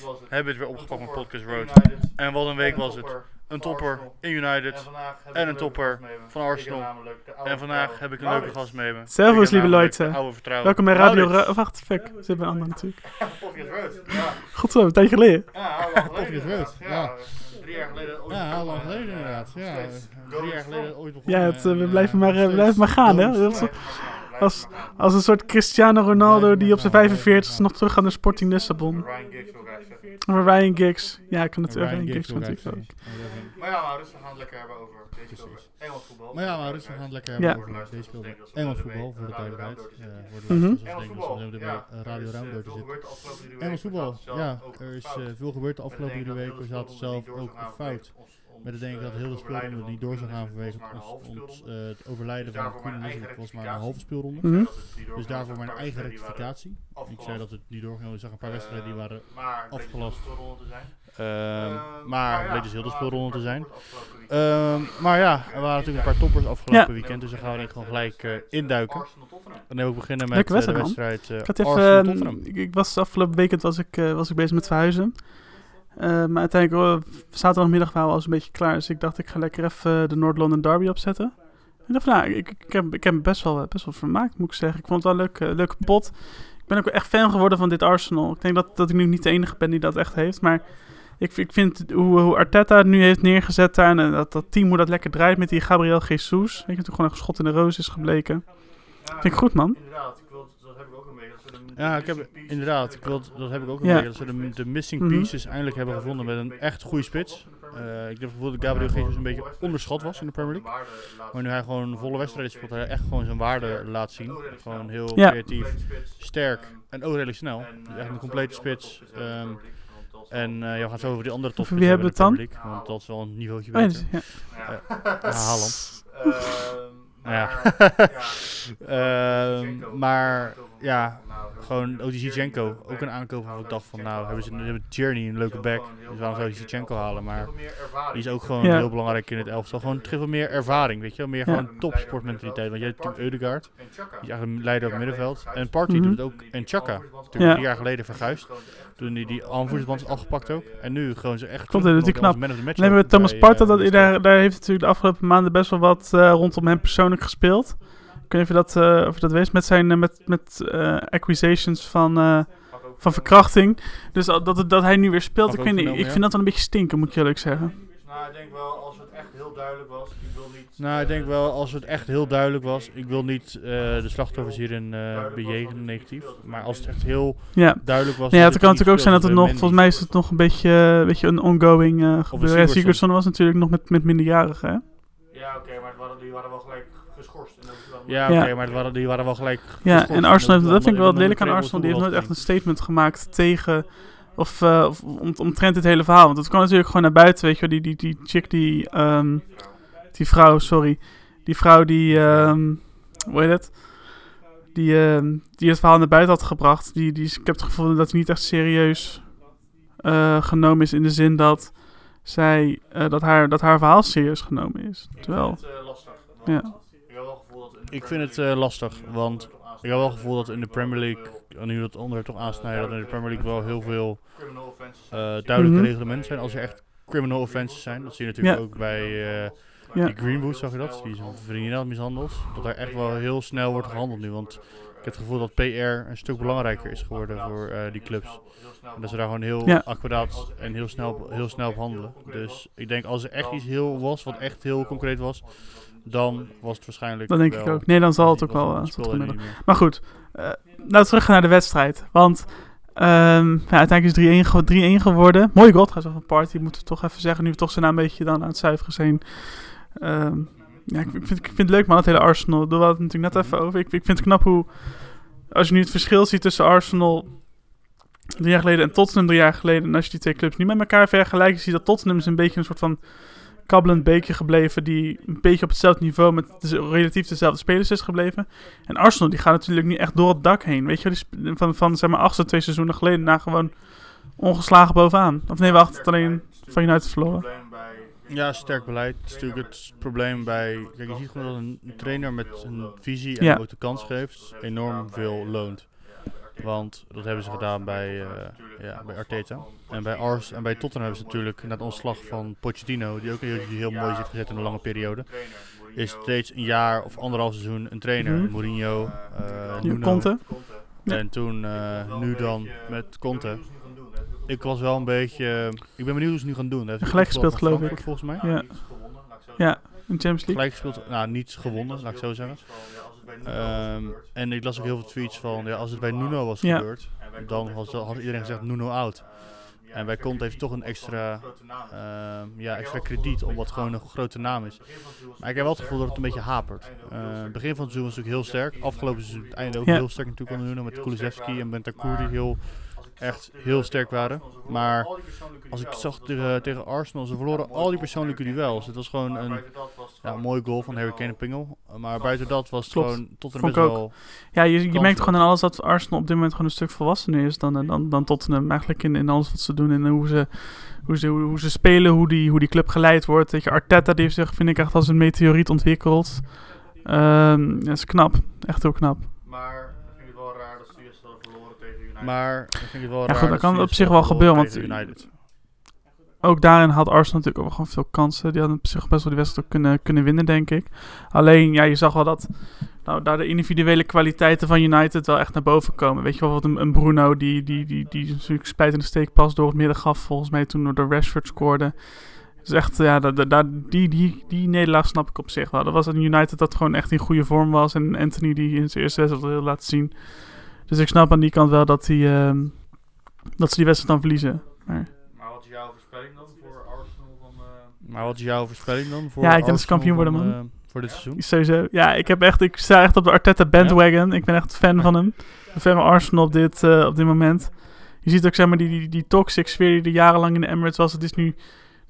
Hebben we het weer opgepakt met Podcast Road. United. En wat een week was het. Een topper in United. En een topper van Arsenal. En vandaag heb ik een leuke gast mee me. Servus, lieve Leute. Welkom bij Radio... Ra- Wacht, fuck. Zitten bij een ander natuurlijk. Podcast Road. Goed zo, een tijdje geleden. ja. Podcast. Road, Ja, drie jaar geleden. ooit Ja, lang en, geleden eh, inderdaad. Ja, drie jaar geleden ooit begonnen. Ja, het, eh, we en, blijven eh, maar, eh, blijven maar gaan, hè. Als, als een soort Cristiano Ronaldo die op zijn gaan, 45 blijven nog terug gaat naar Sporting Lissabon. Ryan Giggs Ryan Giggs. Ja, ik kan het Ryan Ryan Giggs Giggs natuurlijk ook. Maar ja, Maurits, we gaan het lekker hebben over deze Engels voetbal. Maar ja, Maurits, we gaan het lekker hebben over deze. Engels voetbal, voor de duidelijkheid. Eh, voor de Mhm. luisteraars, Engels voetbal. Radio er is, eh, Ruimboot veel zitten. gebeurd de afgelopen drie Engels weken. voetbal, We zaten ja. zelf ook Er is eh, veel gebeurd de afgelopen drie weken. We zaten zelf ook fout. Met het denken dat ons, heel de eh, speelronde niet door zou gaan vanwege ons, ons, eh, het overlijden Dus van Queen mijn eigen Elizabeth was maar een halve speelronde. Mhm. Het Dus daarvoor mijn eigen waren rectificatie. Ik zei dat het niet doorging, ik zag een paar wedstrijden die waren Eh, het dus afgelast. Ehm, maar het bleek dus heel de speelronde te zijn. Ehm, maar ja, er waren natuurlijk een paar toppers afgelopen Ja. weekend, dus dan gaan we ik gewoon gelijk eh, induiken. Arsenal-Tottenham. En dan ook beginnen met eh, de wedstrijd, eh, Ik even... Ik, ik was afgelopen weekend was ik, eh, was ik bezig met verhuizen. Eh, maar uiteindelijk, oh, zaterdagmiddag waren we al een beetje klaar. Dus ik dacht, ik ga lekker even de Noord-London Derby opzetten. Ik dacht nou, ik, ik, heb, ik heb best wel, best wel vermaakt, moet ik zeggen. Ik vond het wel een leuke, leuke pot. Ik ben ook echt fan geworden van dit Arsenal. Ik denk dat, dat ik nu niet de enige ben die dat echt heeft. Maar ik, ik vind hoe, hoe Arteta het nu heeft neergezet daar... en dat, dat team, hoe dat lekker draait met die Gabriel Jesus. Weet je, toen gewoon een schot in de roos is gebleken. Vind ik goed, man. Inderdaad, Ja, ik heb, inderdaad, ik wil, dat heb ik ook een Ja. beetje, dat ze de, de missing Mhm. pieces eindelijk hebben gevonden met een echt goede spits. Eh, ik heb het gevoel dat Gabriel Jesus een beetje onderschat was in de Premier League. Maar nu hij gewoon volle wedstrijden speelt, hij echt gewoon zijn waarde laat zien. Gewoon heel Ja. creatief, sterk en ook redelijk snel. Dus echt een complete spits. Ehm, en eh ja, we gaan zo over die andere topspits wie hebben we Premier League, want dat is wel een niveautje Oh, ja, beter. ja. Ja, Haaland. Ja. Ehm, maar ja, gewoon ook die Zichenko, ook een aankoop waarvan ik dacht van nou, hebben ze hebben Tierney een leuke back, dus waarom zou je Zichenko halen? Maar die is ook gewoon Ja. heel belangrijk in het elftal. Gewoon, het geeft wel meer ervaring, weet je wel, meer Ja. gewoon topsportmentaliteit. Want je hebt natuurlijk Eudegaard, die is eigenlijk een leider op het middenveld. En Partey Mhm. doet het ook, en Chaka, natuurlijk Ja. drie jaar geleden verguisd. Toen hij die aanvoerdersband is afgepakt ook. En nu gewoon ze echt Klopt, dat knap. match Dan hebben we Thomas Partey, eh, daar, daar heeft natuurlijk de afgelopen maanden best wel wat eh, rondom hem persoonlijk gespeeld. Ik weet niet of je dat, eh, of je dat weet, met zijn eh, met, met, eh, accusations van, eh, van verkrachting. Dus dat, dat, dat hij nu weer speelt, ik weet niet, ik vind dat wel een beetje stinken, moet ik eerlijk zeggen. Nou, ik denk wel, als het echt heel duidelijk was, ik wil niet... Nou, ik denk wel, als het echt heel duidelijk was, ik wil niet eh, de slachtoffers hierin eh bejegenen negatief, maar als het echt heel Ja. duidelijk was... Ja, dat het kan natuurlijk ook zijn dat het nog, volgens mij is het nog een beetje, weet je, een ongoing eh gebeuren. Sigurdsson. Was natuurlijk nog met, met minderjarigen, hè? Ja, oké, maar het waren, die waren wel gelijk geschorst. En dat is wel- Ja, Ja. oké, maar het waren, die waren wel gelijk Ja, en Arsenal, dat vind ik wel lelijk aan Arsenal. Die heeft nooit echt een statement gemaakt tegen, of, eh, of om, omtrent dit hele verhaal. Want het kwam natuurlijk gewoon naar buiten, weet je wel. Die, die, die chick, die, ehm, die vrouw, sorry. Die vrouw die, ehm, hoe heet het? Die, ehm, die het verhaal naar buiten had gebracht. Die, die, ik heb het gevoel dat hij niet echt serieus eh, genomen is in de zin dat zij, eh, dat, haar, dat haar verhaal serieus genomen is. Ik Terwijl, vind het eh, lastig. Ja. Ik vind het eh, lastig, want ik heb wel het gevoel dat in de Premier League, nu het onderwerp toch aansnijden, dat in de Premier League wel heel veel zijn. duidelijke Mhm. reglementen zijn. Als er echt criminal offenses zijn, dat zie je natuurlijk Ja. ook bij eh, Ja. die Greenwood, zag je dat? Die zijn vriendin mishandeld. Dat er echt wel heel snel wordt gehandeld nu, want ik heb het gevoel dat PR een stuk belangrijker is geworden voor die clubs. En dat ze daar gewoon heel Ja. accuraat en heel snel, heel snel op handelen. Dus ik denk als er echt iets heel was, wat echt heel concreet was, dan was het waarschijnlijk dat denk wel- ik ook. Nee, dan zal het ook wel... eh, het. Maar goed, we terug naar de wedstrijd. Want ehm, ja, uiteindelijk is 3-1 ge- 3-1 geworden. Mooi goal trouwens van Party, moeten we toch even zeggen. Nu we toch zo een beetje dan aan het zuiveren zijn. Ehm, ja, ik, ik vind, ik vind het leuk man, het hele Arsenal. Daar hadden we het natuurlijk net even over. Ik, ik vind het knap hoe, als je nu het verschil ziet tussen Arsenal drie jaar geleden en Tottenham drie jaar geleden, en als je die twee clubs nu met elkaar vergelijkt, zie je dat Tottenham is een beetje een soort van kabbelend beekje gebleven, die een beetje op hetzelfde niveau met de- relatief dezelfde spelers is gebleven. En Arsenal, die gaat natuurlijk niet echt door het dak heen, weet je, die van, van zeg maar achtste twee seizoenen geleden naar gewoon ongeslagen bovenaan. Of nee, wacht, het alleen van United verloren. Ja, sterk beleid. Het is natuurlijk het probleem bij... Kijk, je ziet gewoon dat een een trainer met een visie en Ja. ook de kans geeft, enorm veel loont. Want dat hebben ze gedaan bij, eh, ja, bij Arteta. En bij, Ars, en bij Tottenham hebben ze natuurlijk na het ontslag van Pochettino, die ook heel, die heel mooi heeft gezet in een lange periode, is steeds een jaar of anderhalf seizoen een trainer. Mhm. Mourinho, eh. Conte. Ja. En toen, eh, nu dan met Conte. Ik was wel een beetje... Ik ben benieuwd hoe ze het nu gaan doen. Heeft Gelijk gespeeld, geloof ik. Volgens mij. Ja. Ja, in Champions League. Gelijk gespeeld, nou niet gewonnen, laat ik zo zeggen. Ehm, en ik las ook heel veel tweets van, ja, als het bij Nuno was Ja. gebeurd, dan had, had iedereen gezegd Nuno out. En bij Conte heeft toch een extra, ehm, ja, extra krediet, omdat het gewoon een grote naam is. Maar ik heb wel het gevoel dat het een beetje hapert. Eh, het begin van het seizoen was natuurlijk heel sterk. Afgelopen seizoen, het einde ook Ja. heel sterk natuurlijk onder Nuno, met Kulusevski en Bentancur die heel, echt heel sterk waren. Maar als ik zag tegen, tegen Arsenal, ze verloren al die persoonlijke duels. Het was gewoon een ja, mooi goal van Harry Kane en Pingel. Maar buiten dat was het Klopt. gewoon tot en Vond met ik ook. wel... Ja, je, je merkt gewoon aan alles dat Arsenal op dit moment gewoon een stuk volwassener is dan, eh, dan, dan Tottenham. Eigenlijk in, in alles wat ze doen en hoe ze, hoe ze, hoe, ze spelen, hoe die, hoe die club geleid wordt. Weet je, Arteta die heeft zich, vind ik, echt als een meteoriet ontwikkeld. Ehm, dat is knap. Echt heel knap. Maar wel raar dat verloren tegen United. Maar ik vind het wel Ja, raar goed, dat kan op zich wel gebeuren, want- United. Ook daarin had Arsenal natuurlijk ook wel gewoon veel kansen. Die hadden op zich best wel die wedstrijd kunnen, kunnen winnen, denk ik. Alleen, ja, je zag wel dat nou, daar de individuele kwaliteiten van United wel echt naar boven komen. Weet je wel, wat een, een Bruno die, die, die, die natuurlijk spijtende steekpas door het midden gaf, volgens mij toen door Rashford scoorde. Dus echt, ja, da, da, da- die, die, die nederlaag snap ik op zich wel. Dat was een United dat gewoon echt in goede vorm was. En Anthony die in zijn eerste wedstrijd wil laten zien. Dus ik snap aan die kant wel dat, die, ehm, dat ze die wedstrijd dan verliezen. Maar... Maar wat is jouw voorspelling dan voor Arsenal? Van, eh, Maar wat is jouw voorspelling dan? Voor Ja, ik denk dat ze kampioen worden, van, man. eh, voor dit seizoen? Sowieso. Ja, ik, heb echt, ik sta echt op de Arteta bandwagon. Ik ben echt fan van hem. Ik ben fan van Arsenal op dit, eh, op dit moment. Je ziet ook zeg maar die, die, die toxic sfeer die er jarenlang in de Emirates was. Het is nu,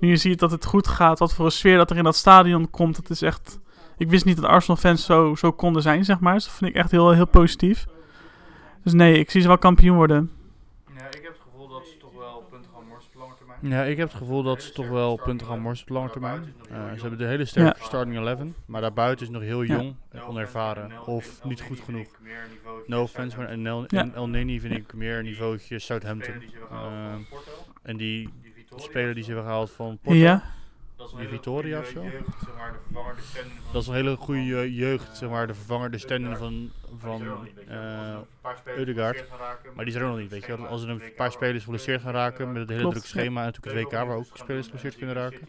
nu je ziet dat het goed gaat, wat voor een sfeer dat er in dat stadion komt. Het is echt... Ik wist niet dat Arsenal fans zo, zo konden zijn, zeg maar. Dus dat vind ik echt heel, heel positief. Dus nee, ik zie ze wel kampioen worden. Ja, ik heb het gevoel dat ze toch wel punten gaan morsen op lange termijn. Ja, ik heb het gevoel dat ze toch wel punten gaan morsen op lange termijn. Eh, ze hebben de hele sterke Ja. starting 11, maar daarbuiten is nog heel Ja. jong en onervaren. Of niet goed genoeg. No offense, maar El, Neni vind ik meer niveautje Southampton. Ehm, en die speler die ze hebben gehaald van Porto, Ja, Dat is Die een hele Victoria goede of zo? de de dat is een hele goede jeugd, zeg maar, de vervanger, de stand-in van, van eh, geblesseerd gaan raken. Maar die zijn er nog niet, weet je. Als er een paar spelers geblesseerd gaan raken, met het hele Klopt, druk schema en natuurlijk het WK, waar ook spelers geblesseerd kunnen raken,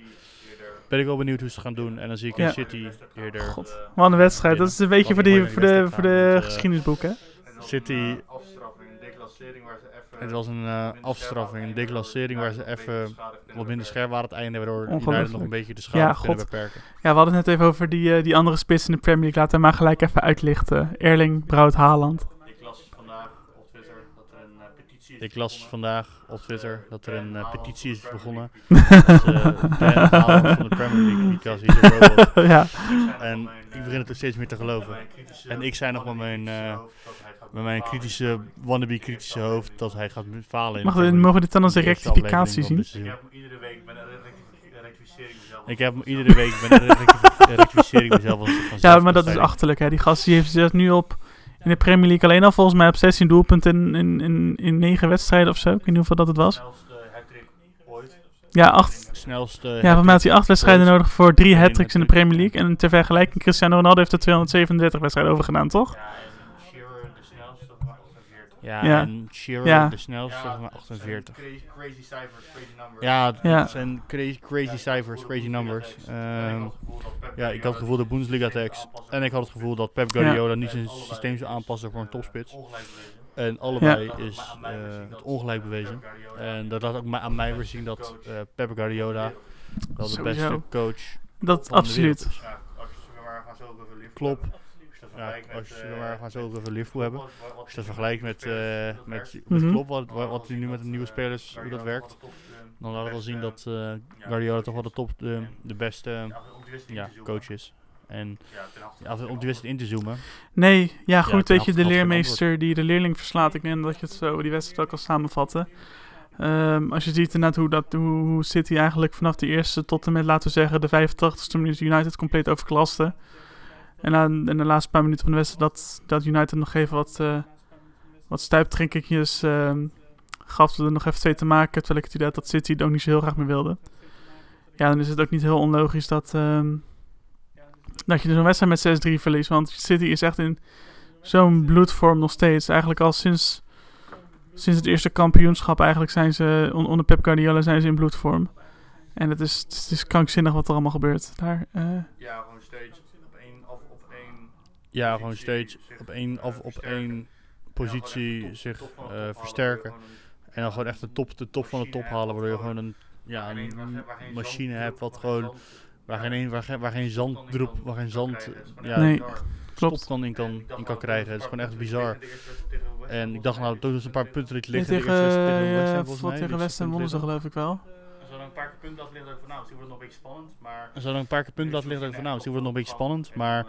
ben ik wel benieuwd hoe ze het gaan doen. En dan zie ik in Ja. City eerder god. Wat een wedstrijd. Dat is een beetje voor, die, mooie voor de, voor de eh, geschiedenisboeken. En dan City- eh, afstraffing, een declassering waar ze even- Het was een eh, afstraffing, een declassering waar ze even wat minder scherp waren het einde, waardoor United nog een beetje de Ja, schade kunnen god. beperken. Ja, we hadden het net even over die, eh, die andere spits in de Premier League. Laten we maar gelijk even uitlichten. Erling Braut Haaland. Ik las vandaag op Twitter dat er een eh, petitie is Ik las vandaag op Twitter dat er een eh, petitie is begonnen. Dat Ben Haaland van de Premier League, because he's a robot. ja, En ik begin het er steeds meer te geloven. En ik zei nog met mijn, eh, Met mijn kritische, wannabe kritische hoofd dat hij gaat falen in Mag we, mogen we dit dan als een rectificatie zien? Ik heb iedere week met een rectifi- rectificering mezelf. Ik heb iedere week met een rectifi- rectificering mezelf Ja, maar dat is achterlijk. Hè. Die gast die heeft zit nu op in de Premier League alleen al volgens mij op 16 doelpunten in, in, in, in 9 wedstrijden of zo. Ik weet niet hoeveel dat het was. snelste hat-trick ooit. Ja, acht. Snelste. Ja, van mij had hij acht wedstrijden nodig voor drie hat-tricks in de. Premier League. En ter vergelijking, Cristiano Ronaldo heeft er 237 wedstrijden over gedaan, toch? Ja, en Shearer de snelste, dat maar 48. Ja, Ja. en Shearer Ja. de snelste, Ja, maar dat 48. zijn Crazy, crazy cijfers, crazy numbers. Ja, het Ja. zijn crazy, crazy cijfers, crazy numbers. Ehm, ja, ik had het gevoel dat Bundesliga tekst. En ik had het gevoel dat Pep Guardiola niet zijn systeem zou aanpassen voor een topspits. En allebei is eh, het ongelijk bewezen. En dat laat ook ma- aan mij weer zien dat eh, Pep Guardiola wel de Sowieso. beste coach Dat van de wereld absoluut. is. Over liefde. Klopt. Ja, als je zeg maar, gaan zo over Liverpool hebben. Als je dat vergelijkt met, eh met, met Mhm. Klopp, wat, wat, wat hij nu met de nieuwe spelers, hoe dat werkt. Dan laat het wel zien dat eh Guardiola toch wel de top, de, de beste ja, coach is. En ja, om die wedstrijd in te zoomen. Nee, ja goed, weet je, de leermeester die de leerling verslaat. Ik denk dat je het zo, die wedstrijd ook kan samenvatten. Ehm, als je ziet inderdaad hoe, dat, hoe, hoe City eigenlijk vanaf de eerste tot en met, laten we zeggen, de 85ste minuut United compleet overklaste. En dan in de laatste paar minuten van de wedstrijd dat, dat United nog even wat, eh wat stuiptrinketjes ehm gaf er nog even twee te maken. Terwijl ik het idee had dat City het ook niet zo heel graag meer wilde. Ja, dan is het ook niet heel onlogisch dat, ehm, dat je zo'n wedstrijd met 6-3 verliest. Want City is echt in zo'n bloedvorm nog steeds. Eigenlijk al sinds, sinds het eerste kampioenschap eigenlijk zijn ze, on- onder Pep Guardiola zijn ze in bloedvorm. En het is, het is krankzinnig wat er allemaal gebeurt daar. eh. Ja, gewoon steeds op één, af, op één Ja, gewoon steeds op één, of op één positie zich eh, versterken. En dan gewoon echt de top, de top van de top halen, waardoor je gewoon een, ja, een machine hebt wat gewoon, waar geen, een- waar geen, waar geen zanddrop, waar geen zand, eh, ja, Nee, stop klopt. kan in, kan, in kan krijgen. Het is gewoon echt bizar. En ik dacht nou, toch is een paar punten die Nee, liggen. tegen, is tegen West Ham, eh, tegen die West Ham punten wonnen ze liggen. geloof ik wel. Een paar keer punten laten liggen. dat ik van, Nou, misschien wordt het nog een beetje spannend. Maar Ze hadden een paar keer punten laten liggen. dat ik van, Nou, misschien wordt het nog een beetje spannend. Maar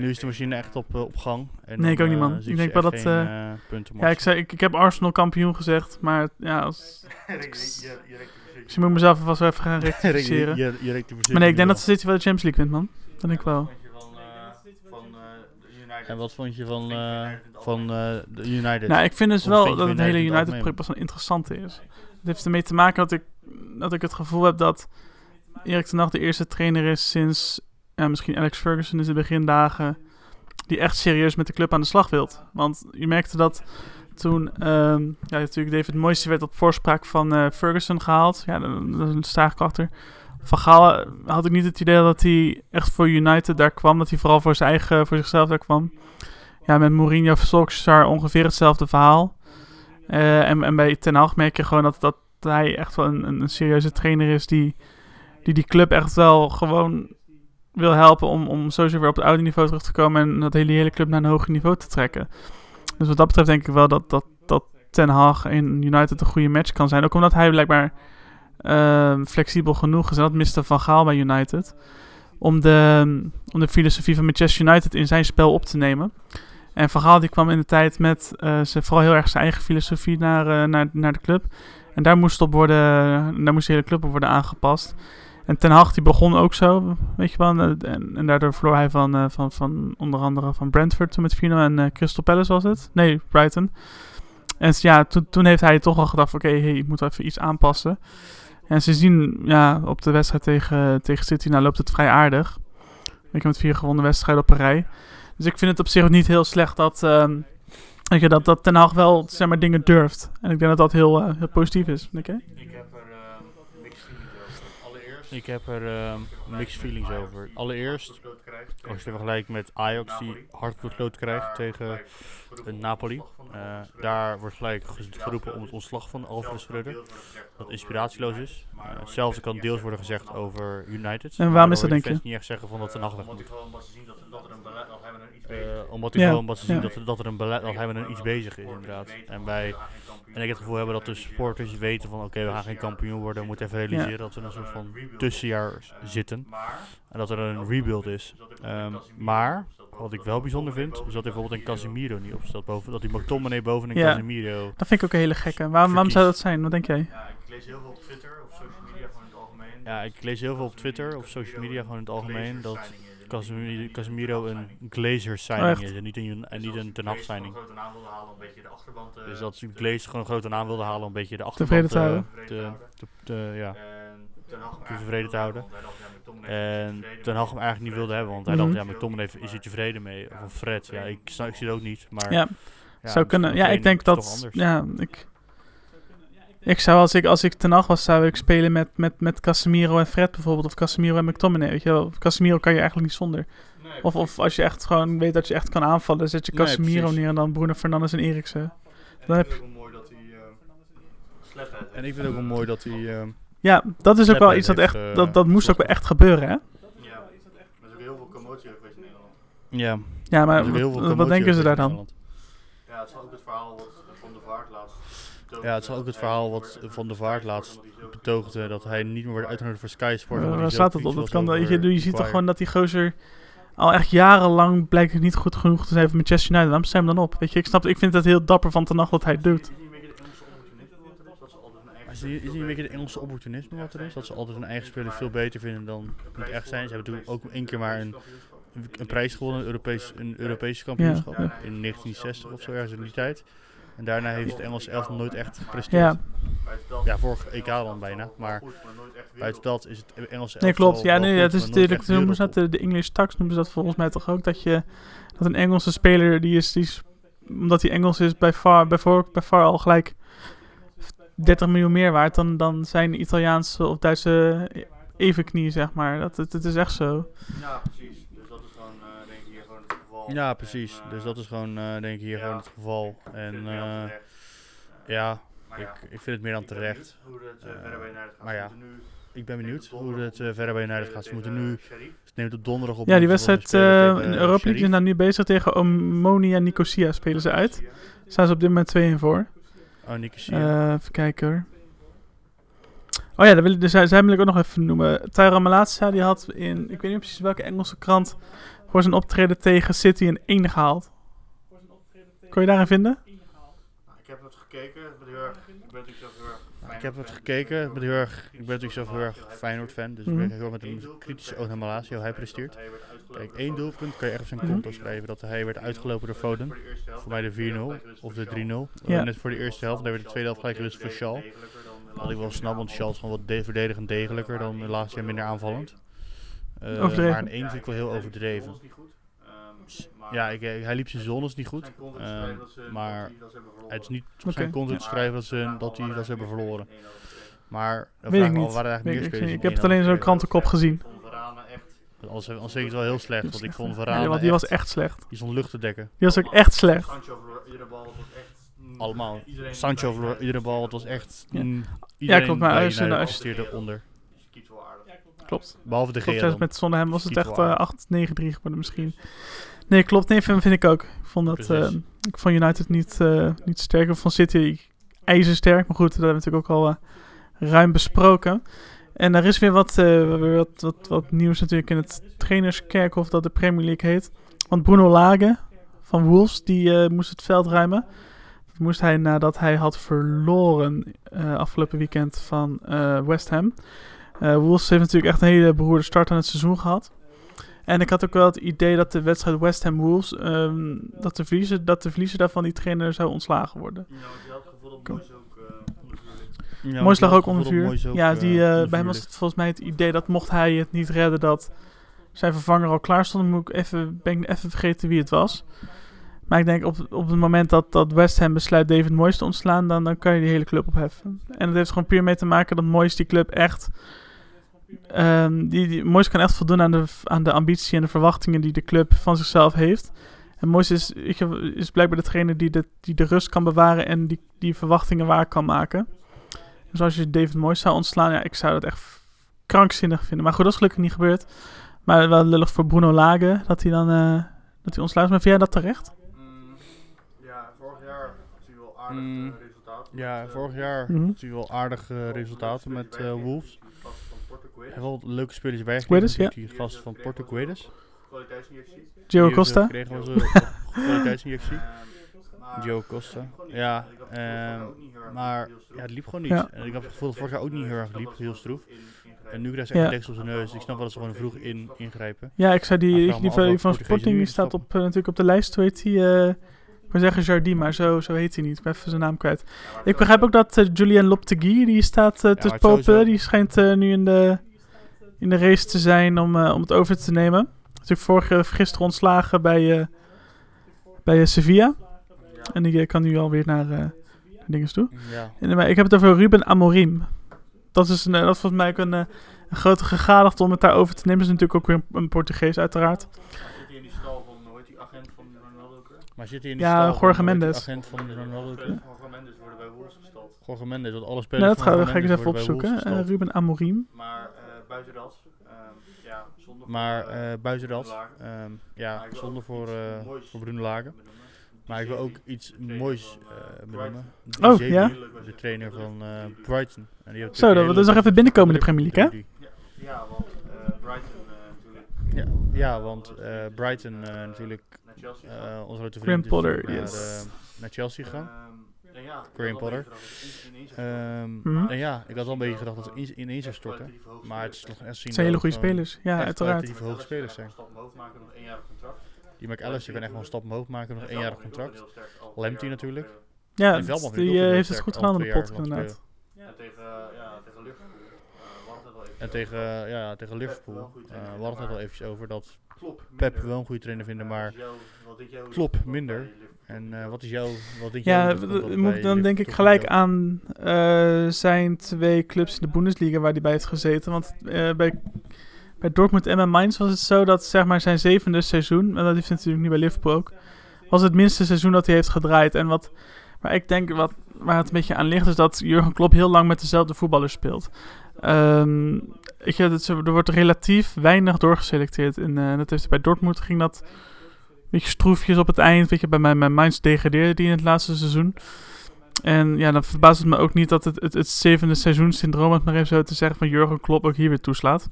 nu is de machine echt op, eh, op gang. En Nee, ik ook niet, man. eh, Ik denk wel dat, geen, eh, eh, punten Ja, ik, zei, ik, ik heb Arsenal kampioen gezegd, maar ja, als, dus je moet mezelf vast wel even gaan je, rectificeren. je, Maar nee, ik denk dat de City wel de Champions League wint, man. Dat denk ik wel. wel. En wat vond je van, eh, van eh, de United? Nou, ik vind dus wel vind dat het hele in het United algemeen? project best wel interessant is. Het heeft ermee te maken dat ik, dat ik het gevoel heb dat Erik ten Hag de eerste trainer is sinds ja, misschien Alex Ferguson in de begindagen die echt serieus met de club aan de slag wilt. Want je merkte dat toen ehm, ja, natuurlijk David Moyes werd op voorspraak van eh, Ferguson gehaald. Ja, daar sta ik. Van Gaal eh, had ik niet het idee dat hij echt voor United daar kwam. Dat hij vooral voor, zijn eigen, voor zichzelf daar kwam. Ja, met Mourinho of Solskjaer ongeveer hetzelfde verhaal. Eh, en, en bij Ten Hag merk je gewoon dat, dat hij echt wel een, een, een serieuze trainer is die, die die club echt wel gewoon wil helpen om, om sowieso weer op het oude niveau terug te komen en dat hele, hele club naar een hoger niveau te trekken. Dus wat dat betreft denk ik wel dat, dat, dat Ten Hag in United een goede match kan zijn. Ook omdat hij blijkbaar ehm, flexibel genoeg is. En dat miste Van Gaal bij United. Om de, om de filosofie van Manchester United in zijn spel op te nemen. En Van Gaal die kwam in de tijd met eh, ze vooral heel erg zijn eigen filosofie naar, eh, naar, naar de club. En daar moest, op worden, daar moest de hele club op worden aangepast. En Ten Hag die begon ook zo, weet je wel. En, en, en daardoor verloor hij van, eh, van, van onder andere van Brentford met 4 en eh, Crystal Palace was het. Nee, Brighton. En ja, toen, heeft hij toch wel gedacht oké, hey, ik moet even iets aanpassen. En sindsdien, ja, op de wedstrijd tegen, tegen City, nou loopt het vrij aardig. Ik heb met vier gewonnen wedstrijden op rij. Dus ik vind het op zich niet heel slecht dat, je, dat, dat Ten Hag wel zeg maar, dingen durft. En ik denk dat dat heel, eh, heel positief is je? Ik heb er uh, mixed feelings over. Allereerst. Ik heb er ehm, mixed feelings over. Allereerst, als je vergelijkt met Ajax, die hard krijgt tegen eh, Napoli. Eh, daar wordt gelijk ge- geroepen om het ontslag van Alfred Schreuder. Dat inspiratieloos is. Eh, Hetzelfde kan deels worden gezegd over United. En waarom is dat, denk je? fans niet echt zeggen van dat Ten Hag weg Omdat moet. ik gewoon omdat ze zien dat, dat er een beleid, dat hij met een iets bezig is. omdat hij Ja, gewoon omdat ze zien ja. dat, er- dat er een beleid, dat hij met een iets bezig is inderdaad. En wij en ik het gevoel hebben dat de supporters weten van oké, we gaan geen kampioen worden. We moeten even realiseren dat we in een soort van tussenjaar zitten. En dat er een rebuild is. Ehm, maar, wat ik wel bijzonder vind, is dat er bijvoorbeeld een Casemiro niet opstelt boven. Dat die McTominay boven een Ja. Casemiro. Dat vind ik ook een hele gekke. Waarom, waarom zou dat zijn? Wat denk jij? Ja, ik lees heel veel op Twitter, op social media gewoon in het algemeen. Ja, ik lees heel veel op Twitter, op social media gewoon in het algemeen, dat Casemiro, Casemiro een Glazer signing echt? is en niet een, en niet een Ten Hag signing. Een grote naam wilde halen een beetje de achterban te... Dus dat Glazer gewoon een grote naam wilde halen om een beetje de achterban Tevreden te te, houden. te, te- te- ja. En Ten Hag hem tevreden te houden. En Ten. Hag hem eigenlijk niet wilde hebben, want hij Mhm. dacht, ja, McTominay is hij tevreden mee. Of een Fred, ja, ik, snap- ik zie het ook niet, maar... Ja, ja, zou kunnen. Ja, ik denk dat. Ja, ik. Ik zou als ik, als ik ten Hag was, zou ik spelen met, met, met Casemiro en Fred bijvoorbeeld. Of Casemiro en McTominay. Weet je wel. Casemiro kan je eigenlijk niet zonder. Nee, Of, of als je echt gewoon weet dat je echt kan aanvallen, zet je Casemiro neer en dan Bruno Fernandes en Eriksen. En Dan ik heb vind het ook wel mooi dat hij uh, slap heeft. En ik vind het ook wel mooi dat hij... ehm, Ja, dat is ook wel iets dat heeft, echt. eh, Dat, dat moest ook wel echt gebeuren, hè? Ja, er is ook heel veel commotie geweest in Nederland. Ja, Ja, maar wat, denken ze daar dan? Ja, het is ook het verhaal Van de Vaart laatst betoogde, Ja, het is ook het verhaal wat Van der Vaart laatst betoogde, dat hij niet meer wordt uitgenodigd voor Sky Sport. Waar zo staat het op? Dat kan, je, je ziet toch gewoon dat die gozer al echt jarenlang blijkt niet goed genoeg te zijn voor Manchester United. Waarom dan op? Weet je, ik snap, ik vind het heel dapper van ten nacht wat hij doet. Is de? Dat het niet- het een beetje de Engelse opportunisme wat er is? Dat ze altijd hun eigen spelers veel beter vinden dan niet echt zijn. Ze hebben toen ook één keer maar een, een prijs gewonnen, een Europees, een Europese kampioenschap. Ja. In 1960 of zo, ergens in die tijd. En daarna heeft het Engelse elftal nooit echt gepresteerd. Ja, Ja, vorig EK dan bijna. Maar buiten dat is het Engelse nee, elftal klopt. Ja, nee, het is natuurlijk, noemen ze dat? wereldtop. De, de English tax noemen ze dat volgens mij toch ook. Dat, je, dat een Engelse speler, die is, die is omdat hij Engels is, bij far, bij, voor, bij far al gelijk 30 miljoen meer waard dan, dan zijn Italiaanse of Duitse evenknie, zeg maar. Dat, het, het is echt zo. Ja, precies. Dus dat is gewoon, eh, denk ik, hier gewoon het geval. Ja, precies. En, eh, Dus dat is gewoon, eh, denk ik, hier ja, gewoon het geval. En eh, ja, ik, ik vind het meer dan terecht. benieuwd Hoe het verder bij United gaat. maar ja. Ze moeten nu Ik ben benieuwd hoe het verder bij United gaat. Ze moeten nu, het neemt op donderdag op. Ja, die wedstrijd eh, in de Europa League is nou nu bezig tegen Omonia Nicosia spelen ze uit. Staan ze op dit moment 2 voor. Oh, Nicosia. Eh even kijken hoor. Oh ja, dat wil ik, dus zij, wil ik ook nog even noemen. Tyra Malaza die had in, ik weet niet precies welke Engelse krant, voor zijn optreden tegen City een 1 gehaald. Kon je daarin vinden? Nou, Ik heb het gekeken. Ik ben heel erg- ik ben natuurlijk zelf heel erg ik heb het gekeken. Ik ben, heel erg, ik ben natuurlijk zelf heel erg Feyenoord-fan. Dus ik Mhm. ben heel met een kritische oog naar Malasia, hoe hij presteert. Kijk, één doelpunt kan je echt op zijn konto schrijven. Dat hij werd uitgelopen door Foden. Voor mij de 4-0 of de 3-0. Ja. Eh, Net voor de eerste helft. Dan werd de tweede helft gelijk gerust voor Shaw. Wat ik wel snap, want Shaw is gewoon wat de verdedigend degelijker dan de laatste jaar minder aanvallend. Eh, Overdreven. Maar een 1 vind ik wel heel overdreven. Ja, ik, eh, hij liep zijn zones niet goed. Ehm, maar het is niet op zijn content te schrijven dat ze, dat, die, dat ze hebben verloren. Maar dan Weet ik niet. waren er eigenlijk Weet meer ik, ik die heb het één alleen zo'n krantenkop gezien. Anders, anders vind ik het wel heel slecht, want ik vond Ja, want die was echt, echt slecht. die stond lucht te dekken. Die was ook echt slecht. Sancho verloor iedere bal. Het was echt... mm, Allemaal. iedereen Sancho verloor iedere bal, het was echt... Ja. mm, iedereen klopt, maar bij als je- United als je- presteerde onder. Dus je keept wel aardig. Klopt. Behalve de Klopt, met zonder hem was het echt wel eh, aardig. 8, 9, 3 geworden misschien. Nee, klopt. Nee, vind, vind ik ook. Ik vond dat... Eh, ik vond United niet, eh, niet sterk. Ik vond City ijzersterk. Maar goed, dat hebben we natuurlijk ook al ruim besproken. En er is weer wat, wat, wat, wat nieuws natuurlijk in het trainerskerkhof dat de Premier League heet. Want Bruno Lage van Wolves, die moest het veld ruimen. Dat moest hij nadat hij had verloren eh, afgelopen weekend van eh, West Ham. Eh Wolves heeft natuurlijk echt een hele beroerde start aan het seizoen gehad. En ik had ook wel het idee dat de wedstrijd West Ham Wolves, ehm, dat, de verliezer, dat de verliezer daarvan die trainer zou ontslagen worden. Nou, ik had het gevoel dat Moyes ook eh, onder vuur. Ja, slag ik ook onder dat vuur. Ja, die, eh, onder bij hem was het volgens mij het idee dat mocht hij het niet redden, dat zijn vervanger al klaar stond. Dan moet ik even, ben ik even vergeten wie het was. Maar ik denk op, op het moment dat, dat West Ham besluit David Moyes te ontslaan, dan, dan kan je die hele club opheffen. En het heeft gewoon puur mee te maken dat Moyes die club echt... ehm, die, die, Moyes kan echt voldoen aan de, aan de ambitie en de verwachtingen die de club van zichzelf heeft. En Moyes is, ik, is blijkbaar de trainer die de, die de rust kan bewaren en die, die verwachtingen waar kan maken. Dus als je David Moyes zou ontslaan, ja, ik zou dat echt krankzinnig vinden. Maar goed, dat is gelukkig niet gebeurd. Maar wel lullig voor Bruno Lage dat hij dan eh, dat hij ontslaat. Maar vind jij dat terecht? Mm, ja, vorig jaar had hij wel aardig Mm, eh, resultaat. Ja, eh, vorig jaar Mhm. had hij wel aardige resultaten met eh, Wolves. Hij heeft wel leuke spelers bij Guedes, gekregen. Die gast van Porto Guedes. Kwaliteitsinjectie. Costa? kregen we ze kwaliteitsinjectie. Joe Costa. Ja, Ik ehm, erg maar ja, het liep gewoon niet. Ja. En ik had het gevoel dat vorig jaar ook niet heel erg liep, heel stroef. En nu krijgt ze Ja. echt tekst op zijn neus. Ik snap wel dat ze gewoon vroeg in, ingrijpen. Ja, ik zou die, Maar die, van Sporting, die staat op, eh, natuurlijk op de lijst. Hoe heet die? eh, ik wil zeggen Jardim, maar zo, zo heet hij niet. Ik ben even zijn naam kwijt. Ja, Ik begrijp ook dat eh, Julian Lopetegui, die staat uh, te popen. Die schijnt nu in de, in de race te zijn om, eh, om het over te nemen. Natuurlijk vorige, gisteren ontslagen bij, eh, bij eh, Sevilla. En die kan nu alweer naar eh dingen toe. Ja. En, maar ik heb het over Ruben Amorim. Dat is, een, dat is volgens mij ook een, een grote gegadigde om het daarover te nemen. Dat is natuurlijk ook weer een, een Portugees uiteraard. Zit hij in die stal van, hoe heet die agent van Ronaldo? ook weer? Maar zit hij in die Ja, stal Jorge Mendes. agent van Ronaldo? van Jorge Mendes worden bij Wolves gestald. Jorge Mendes, want alle Nou, spelers dat van ga, Jorge dat ga ik eens even opzoeken. Ruben Amorim. Maar eh, buiten dat, ehm, ja, Maar eh, buiten dat, ehm, ja, zonde voor, eh voor Bruno Lagen. Maar ik wil ook iets moois eh benoemen. Oh, ja? De trainer van eh, Brighton. En die Zo, dat we dus nog even binnenkomen in de Premier League, hè? Ja, want eh, Brighton eh, natuurlijk Ja, ja want eh, Brighton eh, natuurlijk, naar Chelsea. eh onze grote vriend is naar, yes. eh, naar Chelsea gegaan. Ehm, en ja, Graham ik had Potter. ineens Ehm. En ja, ik had wel een beetje gedacht dat het in- ineens zou storten. Maar het is nog echt zien Het zijn hele goede spelers. Ja, uiteraard. kwalitatief hoge spelers zijn. Die McAllister kan echt wel een stap omhoog maken, nog één jaar contract. Lamptey natuurlijk. Ja, vind ik die eh, heeft het goed al gedaan in de lang inderdaad. En tegen, eh, ja, tegen Liverpool. eh, we hadden het wel even En tegen, eh, ja, tegen Liverpool. eh, we hadden het al eventjes over dat Pep wel een goede trainer vinden, Eh, maar Klopp wat minder. En eh, wat is jouw, wat denk Ja, jij? moet dan denk ik gelijk niet aan eh, zijn twee clubs in de Bundesliga waar hij bij heeft gezeten. Want eh, bij, bij Dortmund en bij Mainz was het zo dat zeg maar zijn zevende seizoen, en dat heeft hij natuurlijk nu bij Liverpool ook, was het minste seizoen dat hij heeft gedraaid. En wat, waar ik denk wat, waar het een beetje aan ligt, is dat Jurgen Klopp heel lang met dezelfde voetballers speelt. Ehm, ik, er wordt relatief weinig doorgeselecteerd. En dat heeft bij Dortmund ging dat beetje stroefjes op het eind. Weet je, bij mijn, mijn Mainz degradeerde die in het laatste seizoen. En ja, dan verbaast het me ook niet dat het, het, het zevende seizoenssyndroom, om het maar even zo te zeggen, van Jurgen Klopp ook hier weer toeslaat.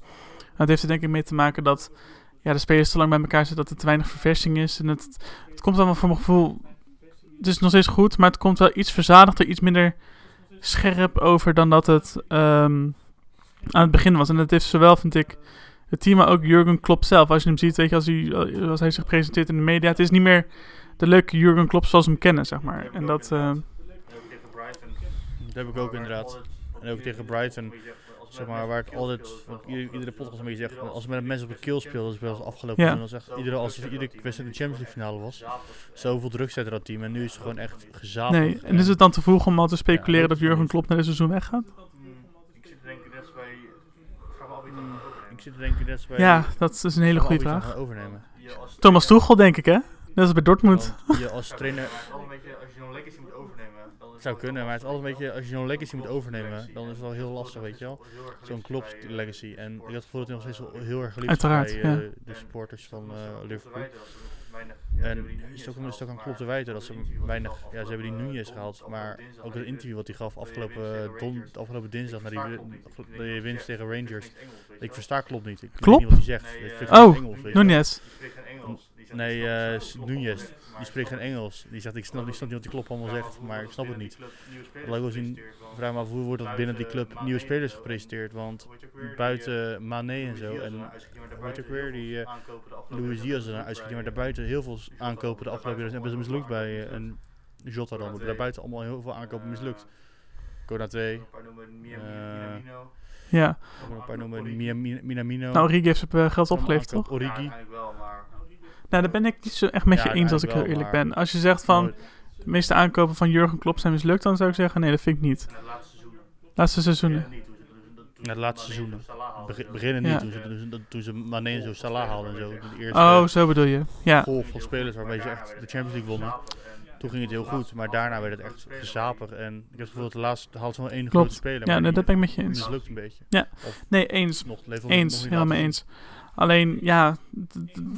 Dat heeft er denk ik mee te maken dat ja, de spelers te lang bij elkaar zitten, dat er te weinig verversing is. En het, het komt allemaal voor mijn gevoel, het is nog steeds goed, maar het komt wel iets verzadigder, iets minder scherp over dan dat het ehm, aan het begin was. En dat heeft zowel, vind ik, het team, maar ook Jurgen Klopp zelf. Als je hem ziet, weet je, als hij, als hij zich presenteert in de media, het is niet meer de leuke Jurgen Klopp zoals we hem kennen, zeg maar. En dat... eh, Brighton. Dat heb ik ook inderdaad. En ook tegen Brighton, Zeg maar, waar ik altijd, wat iedere, podcast een beetje zeg, als we met mensen op de kill speelden, dat is wel eens afgelopen. Ja. En dan zeg iedere, als er iedere wedstrijd in de Champions League finale was, zoveel druk zette dat team. En nu is het gewoon echt gezapig. Nee, en is het dan te vroeg om al te speculeren Ja, dat Jurgen Klopp na dit seizoen weggaat? Ik zit te denken net bij. Vraag me af wie dat Mm, gaat overnemen. Ik zit te denken net bij... Ja, dat is een hele goede vraag. overnemen. Thomas Tuchel, denk ik, hè? Net als bij Dortmund. Want je als trainer... Is als je zo'n legacy moet overnemen. is Het zou kunnen, maar het is altijd een beetje, als je zo'n legacy moet overnemen, dan is het wel heel lastig, weet je wel. Zo'n klopt legacy. En ik had het gevoel dat hij nog steeds heel erg geliefd is Uiteraard, bij eh, ja. de supporters van Dus, eh, Liverpool. En En is ook, is het ook aan Klopp te wijten dat ze weinig... Ja, ze hebben die Nunez gehaald, maar ook het interview wat hij gaf afgelopen, don, afgelopen dinsdag na die, wi- die winst tegen Rangers. Ik versta Klopp niet. Ik weet Klopp? niet wat hij zegt. Ik vind Oh, Engels. Nunez. Nee, eh S- Nunez. Die spreekt geen Engels. Die zegt, ik snap, ik snap niet wat die Klopp allemaal zegt, maar ik snap het niet. Laat wel zien, vraag me af hoe wordt dat binnen die club nieuwe spelers gepresenteerd, want buiten Mané en zo, en heet ook weer, die eh, Louis Diaz er uitgeschiet, maar daarbuiten heel veel aankopen de afgelopen jaren hebben ze mislukt bij, eh, en Jota dan, daarbuiten allemaal heel veel aankopen mislukt. Konaté, Ja. ik wil een paar noemen, Minamino. Nou, Origi heeft zijn eh, geld opgeleverd, toch? Origi. Nou, daar ben ik niet zo echt met Ja, je eens als ik heel eerlijk ben. Als je zegt van, Nooit- de meeste aankopen van Jurgen Klopp zijn mislukt, dan zou ik zeggen, nee, dat vind ik niet. Laatste seizoenen. De laatste seizoenen. Beg- beginnen Ja. niet toen ze, toen, ze, toen ze Mané en zo Salah haalden en zo. De eerste Oh, zo bedoel je. Ja. golf van spelers waarmee ze echt de Champions League wonnen. Toen ging het heel goed, maar daarna werd het echt gezapig. En ik heb het gevoel dat de laatste haalt zo'n één Klopt. grote speler. Ja, nee, dat ben ik met je eens. mislukt een beetje. Ja. Of Nee, eens. nog, Eens, helemaal mee eens. Alleen, ja,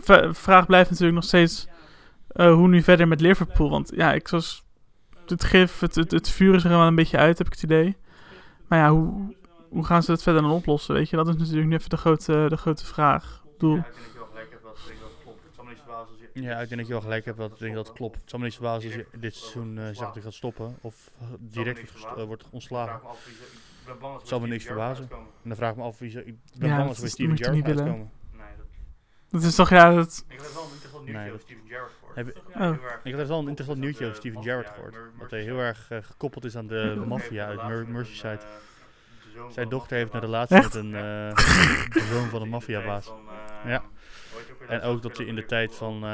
de vraag blijft natuurlijk nog steeds eh, hoe nu verder met Liverpool. Want ja, ik zoals het gif, het, het, het vuur is er wel een beetje uit, heb ik het idee. Maar ja, hoe, hoe gaan ze het verder dan oplossen, weet je? Dat is natuurlijk nu even de grote, de grote vraag. Zien. Ja, ik denk dat je wel gelijk hebt. Dat, ik denk dat het klopt. Het zal me niet verbazen als je dit seizoen eh, zegt dat gaat stoppen. Of direct wordt, eh, wordt ontslagen. Het zal me niks verbazen. En dan vraag ik me af wie ze... Ik ben bang dat als we Steven Gerrard willen. uitkomen. Dat is toch, ja, dat, Ik heb wel een interessant Nee, nieuwtje dat- over Steven Gerrard gehoord. Heb je- Oh. Erg- Ik had wel een interessant nieuwtje over Steven Gerrard gehoord. Dat hij heel erg eh, gekoppeld is aan de maffia uit Mer- Merseyside. Zijn dochter heeft een relatie Echt? met een eh, de zoon van een maffiabaas. Ja. En ook dat hij in de tijd van,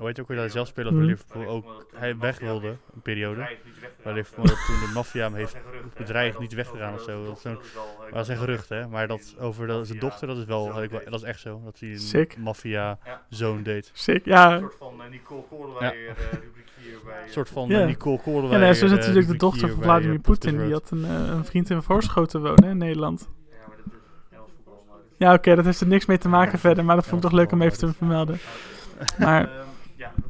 eh, hoe heet je ook weer, dat hij zelf speler bij Hmm. Liverpool, ook hij weg wilde, een periode. Bij Liverpool, toen de maffia hem heeft bedreigd niet weg te gaan of zo. Dat dat is een gerucht, hè. Maar dat over dat, zijn dochter, dat is wel, dat is echt zo. Dat hij een maffia zoon deed. sick, ja. Een soort van eh, Nicole Koolewij Ja. eh, rubriek hier bij... Een soort van Ja. eh, Nicole Koolewij. Ja, nee, zo is eh, natuurlijk de dochter van Vladimir eh, Poetin. Die had een, eh, een vriend in Voorschoten wonen in Nederland. Ja, dat oké, dat heeft er niks mee te maken verder, maar dat vond ik toch leuk om even te vermelden. Maar Ehm, ja,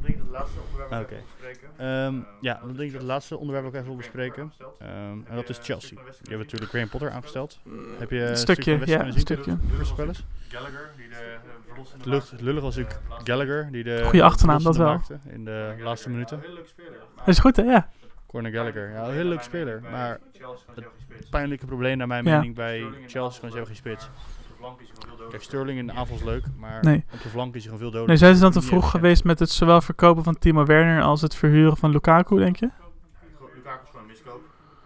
dan denk ik dat het laatste onderwerp Ah, even bespreken. Ehm, ja, dan denk ik dat het laatste onderwerp ook even wil bespreken. Ehm, en dat is Chelsea. Die hebben natuurlijk Graham Potter aangesteld. Heb je een een stukje, ja, een stukje. Voorspellers? Gallagher, die de uh, verlossende Het lucht- het lullig was natuurlijk Gallagher, die de Goeie achternaam, dat wel. maakte in de laatste minuten. Heel leuk speler. Dat is goed, hè? Ja. Corner Gallagher, ja, een heel leuk speler. Maar het pijnlijke probleem naar mijn mening bij Chelsea, gewoon ze hebben geen spits. Op de flank is hij gewoon veel Kijk, dood. Sterling in de aanval is leuk, maar Nee. op de flank is hij gewoon veel dood. Nee, zijn ze dan te vroeg geweest met het zowel verkopen van Timo Werner als het verhuren van Lukaku, denk je? Lukaku is gewoon een miskoop.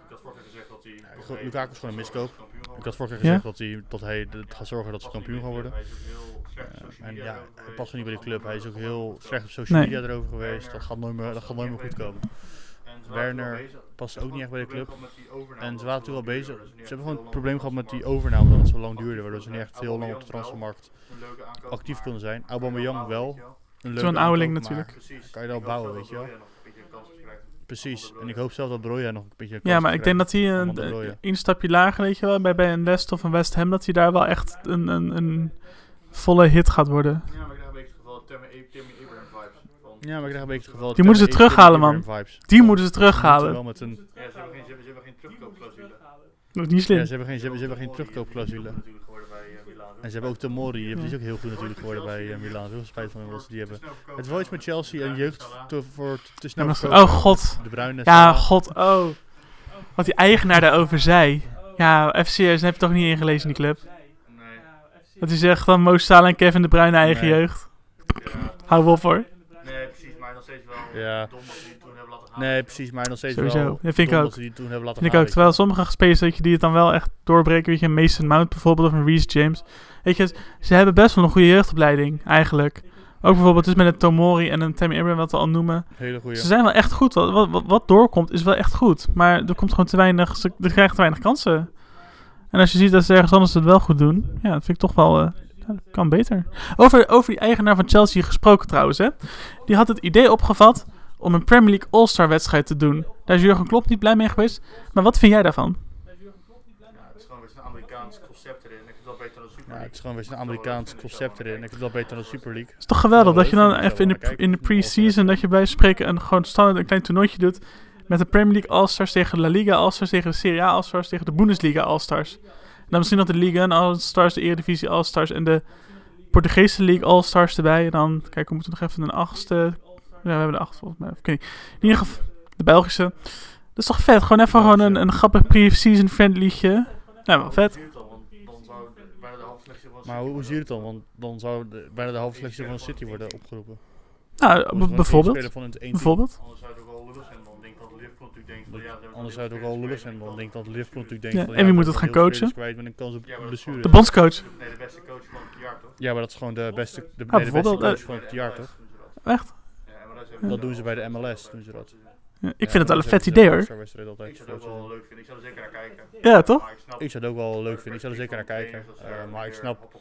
Ik had vorige keer gezegd dat hij... Lukaku- Lukaku is gewoon een miskoop. Ik had vorige keer gezegd dat hij, dat hij gaat zorgen dat ze kampioen gaan worden. Hij is ook heel slecht op social en media ja, hij past niet bij de club. Hij is ook heel slecht op social Nee. media erover geweest. Dat gaat nooit meer, dat gaat nooit meer goed komen. Werner. Past ook niet echt bij de club. En ze waren toen al bezig. Ze hebben gewoon het probleem gehad met die overname dat het zo lang duurde. Waardoor ze niet echt heel lang op de transfermarkt Een actief konden zijn. Aubameyang wel. Een leuke Zo'n maar natuurlijk. Precies. Kan je dat bouwen, weet je wel. Een een. Precies. En ik hoop zelf dat Broja nog een beetje een Ja, maar ik denk dat hij een, een instapje lager, weet je wel, bij, bij een Leicester of een West Ham, dat hij daar wel echt een, een, een volle hit gaat worden. Ja, maar ik een beetje het geval Tammy Abraham vibes. Van, Ja, maar ik krijg een beetje het geval. Die moeten ze terughalen, man. Die moeten ze terughalen. wel met een, ja, ze hebben geen, ze hebben, ze hebben geen terugkoopclausule. Dat is niet ja, slim. ze hebben geen, ze hebben, ze hebben geen terugkoopclausule. natuurlijk geworden bij Milan. En ze hebben ook Tomori, die is ook heel goed natuurlijk geworden bij eh, Milan. Heel spijt van hem dat ze die hebben. Het is wel iets met Chelsea en jeugd te, voor te snel oh god. De Bruine. Ja, god, oh. Wat die eigenaar daarover zei. Ja, dat heb je toch niet ingelezen in die club? Nee. Dat hij zegt van Mo Salah en Kevin de Bruyne eigen Nee. jeugd. Ja, Hou op hoor. nee, precies, maar nog steeds wel Ja. dom dat ze die toen hebben laten gaan. Nee, precies, maar nog steeds Sowieso. wel. Vind ik ook. Dat ze die toen hebben laten Vind ik ook. Terwijl sommige spelers weet je, die het dan wel echt doorbreken. Weet je, een Mason Mount bijvoorbeeld of een Reece James. Weet je, ze hebben best wel een goede jeugdopleiding eigenlijk. Ook bijvoorbeeld dus met een Tomori en een Tammy Abraham wat we al noemen. Hele goede. Ze zijn wel echt goed. Wat, wat, wat, doorkomt is wel echt goed. Maar er komt gewoon te weinig, ze krijgen te weinig kansen. En als je ziet dat ze ergens anders het wel goed doen. Ja, dat vind ik toch wel... eh, dat kan beter. Over, over die eigenaar van Chelsea gesproken trouwens. Hè. Die had het idee opgevat om een Premier League All-Star wedstrijd te doen. Daar is Jurgen Klopp niet blij mee geweest. Maar wat vind jij daarvan? Ja, het is gewoon weer een Amerikaans concept erin. Ik vind het wel beter dan de Super League. het is gewoon weer een Amerikaans concept erin. Ik vind het wel beter dan de Super League. Het is toch geweldig Ja, dat je dan even in de, in de pre-season... dat je bij spreken een gewoon standaard een klein toernooitje doet... met de Premier League All-Stars tegen de La Liga All-Stars... tegen de Serie A All-Stars tegen de Bundesliga All-Stars. En dan misschien nog de Liga All-Stars, de Eredivisie All-Stars... en de Portugese League All-Stars erbij. En dan, kijk, we moeten nog even een achtste... Ja, we hebben de acht volgens mij. Niet. In ieder geval, de Belgische. Dat is toch vet? Gewoon even gewoon een, een grappig pre-season friendlytje. Nou, wel vet. Maar hoe, zie je het dan? Want dan zou de- bijna de halve selectie van City worden opgeroepen. Nou, bijvoorbeeld. Bijvoorbeeld. Anders zou het ook wel lullig zijn. Anders zou het ook wel lullig zijn. Dan kwijt. denk ik dat Liverpool natuurlijk denkt Ja, van en wie moet het gaan coachen? kwijt met een kans op blessure. De bondscoach. Nee, de beste coach van het jaar toch? Ja, maar dat is gewoon de beste, de, Ja, nee, de beste coach eh, van het jaar, toch? Echt? Dat doen ze bij de MLS, doen ze dat. Ja, ik vind het wel een vet idee hoor. Ik zou het ook wel leuk vinden. Ik zou er zeker naar kijken. Ja, toch? Ik zou het ook wel leuk vinden. Ik zou er zeker naar kijken. Eh, maar ik snap...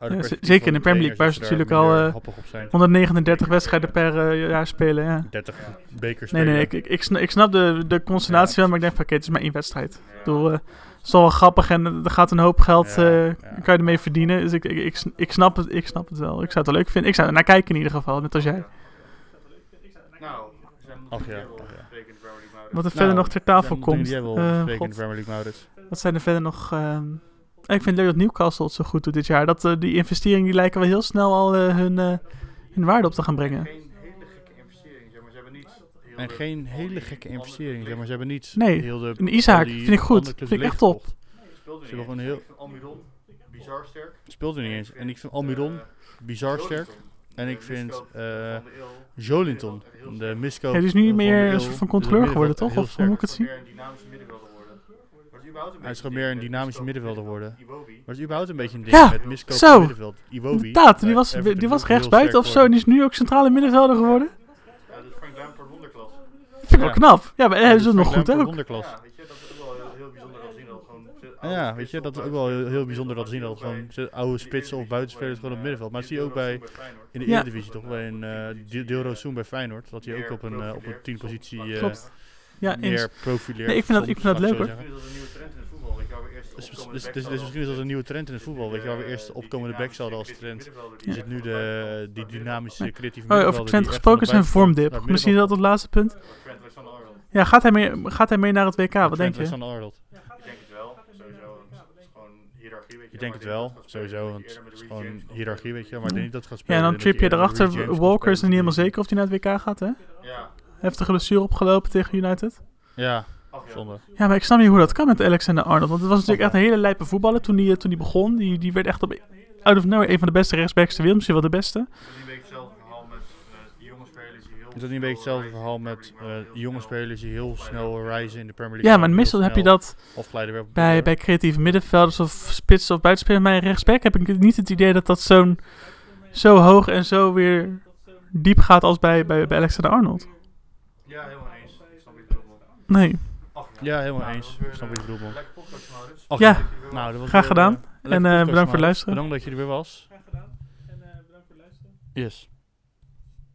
Ja, zeker in de Premier League, waar ze natuurlijk al, minder eh, happig op zijn. 139 wedstrijden per eh, jaar spelen, ja. 30 bekers Nee, nee, ik, ik, ik, sna- ik snap de, de constellatie wel, maar ik denk van oké, het is maar één wedstrijd. Ik bedoel, eh, het is wel wel grappig en er gaat een hoop geld, Ja, eh, ja. kan je ermee verdienen. Dus ik, ik, ik, ik, snap het, ik snap het wel. Ik zou het wel leuk vinden. Ik zou er naar kijken in ieder geval, net als jij. Nou, we zijn Ach ja, Wat er Nou, verder nog ter tafel komt. die eh, bespreken in God, de Premier League, Maurits. wat zijn er verder nog... ehm, ik vind het leuk dat Newcastle het zo goed doet dit jaar. Dat eh, die investeringen die lijken wel heel snel al eh, hun, eh, hun waarde op te gaan brengen. geen hele gekke investering, zeg maar. Ze hebben niet En de- geen hele gekke investering, zeg maar. Ze hebben niet Nee, heel de... een Isaac vind ik goed. Vind ik echt top. Er Ze hebben gewoon heel- Ik vind Almiron bizar sterk. Speelt er niet eens. En ik vind Almiron bizar sterk. En ik vind miskoop eh. Jolinton, de miskoop die is nu van de meer een soort van controleur geworden, toch? Of hoe moet ik het zien? Meer een dynamische middenvelder worden. Maar het is überhaupt een Hij is beetje gewoon meer een ding met dynamische middenvelder middenveld. worden. Iwobi. Maar het is überhaupt een beetje een ding Ja, met miskoop zo. middenveld. Iwobi. Inderdaad, die was, die was ook rechtsbuiten of zo. En die is nu ook centrale middenvelder geworden. Ja, dat is Frank Lampard wonderklas. Vind ik wel knap. Ja, maar hij Ja, is dus ook nog goed Lampard Ja, weet je, dat is ook wel heel, heel bijzonder dat te zien dat gewoon oude spitsen of buitenspelers gewoon op het middenveld. Maar dat zie je ook bij in de. Eredivisie toch, bij een uh, bij Feyenoord, dat hij ook op een, eh, op een 10 positie eh. Ja, meer profileert. Nee, ik vind dat- ik vind dat leuk, hoor. Dus, dus, dus, dus misschien is dat een nieuwe trend in het voetbal. Weet je, waar we eerst de opkomende backs hadden als trend. Is het nu de, die dynamische, creatieve Oh, over echt gesproken, zijn vormdip. Misschien is dat het laatste punt. Trent. Ja, gaat hij mee, gaat hij mee naar het WK? Wat Trent denk je? Denk het wel, sowieso. Want het is gewoon hiërarchie, weet je. Maar ik denk niet dat het gaat Ja, spelen. en dan dat hij erachter. Walker is niet helemaal zeker of hij naar het WK gaat, hè? Ja. Heftige blessure opgelopen tegen United. Ja, ja. zonde. Ja, maar ik snap niet hoe dat kan met Alexander Arnold. Want het was natuurlijk echt een hele lijpe voetballer toen hij toen die begon. Die, die werd echt op, out of nowhere een van de beste rechtsbacks ter wereld. Misschien wel de beste. Het is een beetje hetzelfde verhaal met eh, jonge spelers die heel Is dat niet een beetje hetzelfde verhaal met eh, jonge spelers die heel snel reizen in de Premier League? Ja, maar meestal heb je dat bij, bij creatieve middenvelders of spits of buitenspelers. Maar in rechtsback heb ik niet het idee dat dat zo'n zo hoog en zo weer diep gaat als bij, bij, bij Alexander Arnold. Ja, helemaal eens. Ik snap je. Nee. Ach, Ja, helemaal eens. snap je bedoelt, man. Ja. Nou, dat was Graag gedaan. eh, een En, eh, bedankt voor het luisteren. Bedankt dat je er weer was. Graag gedaan. En bedankt voor het luisteren. Yes.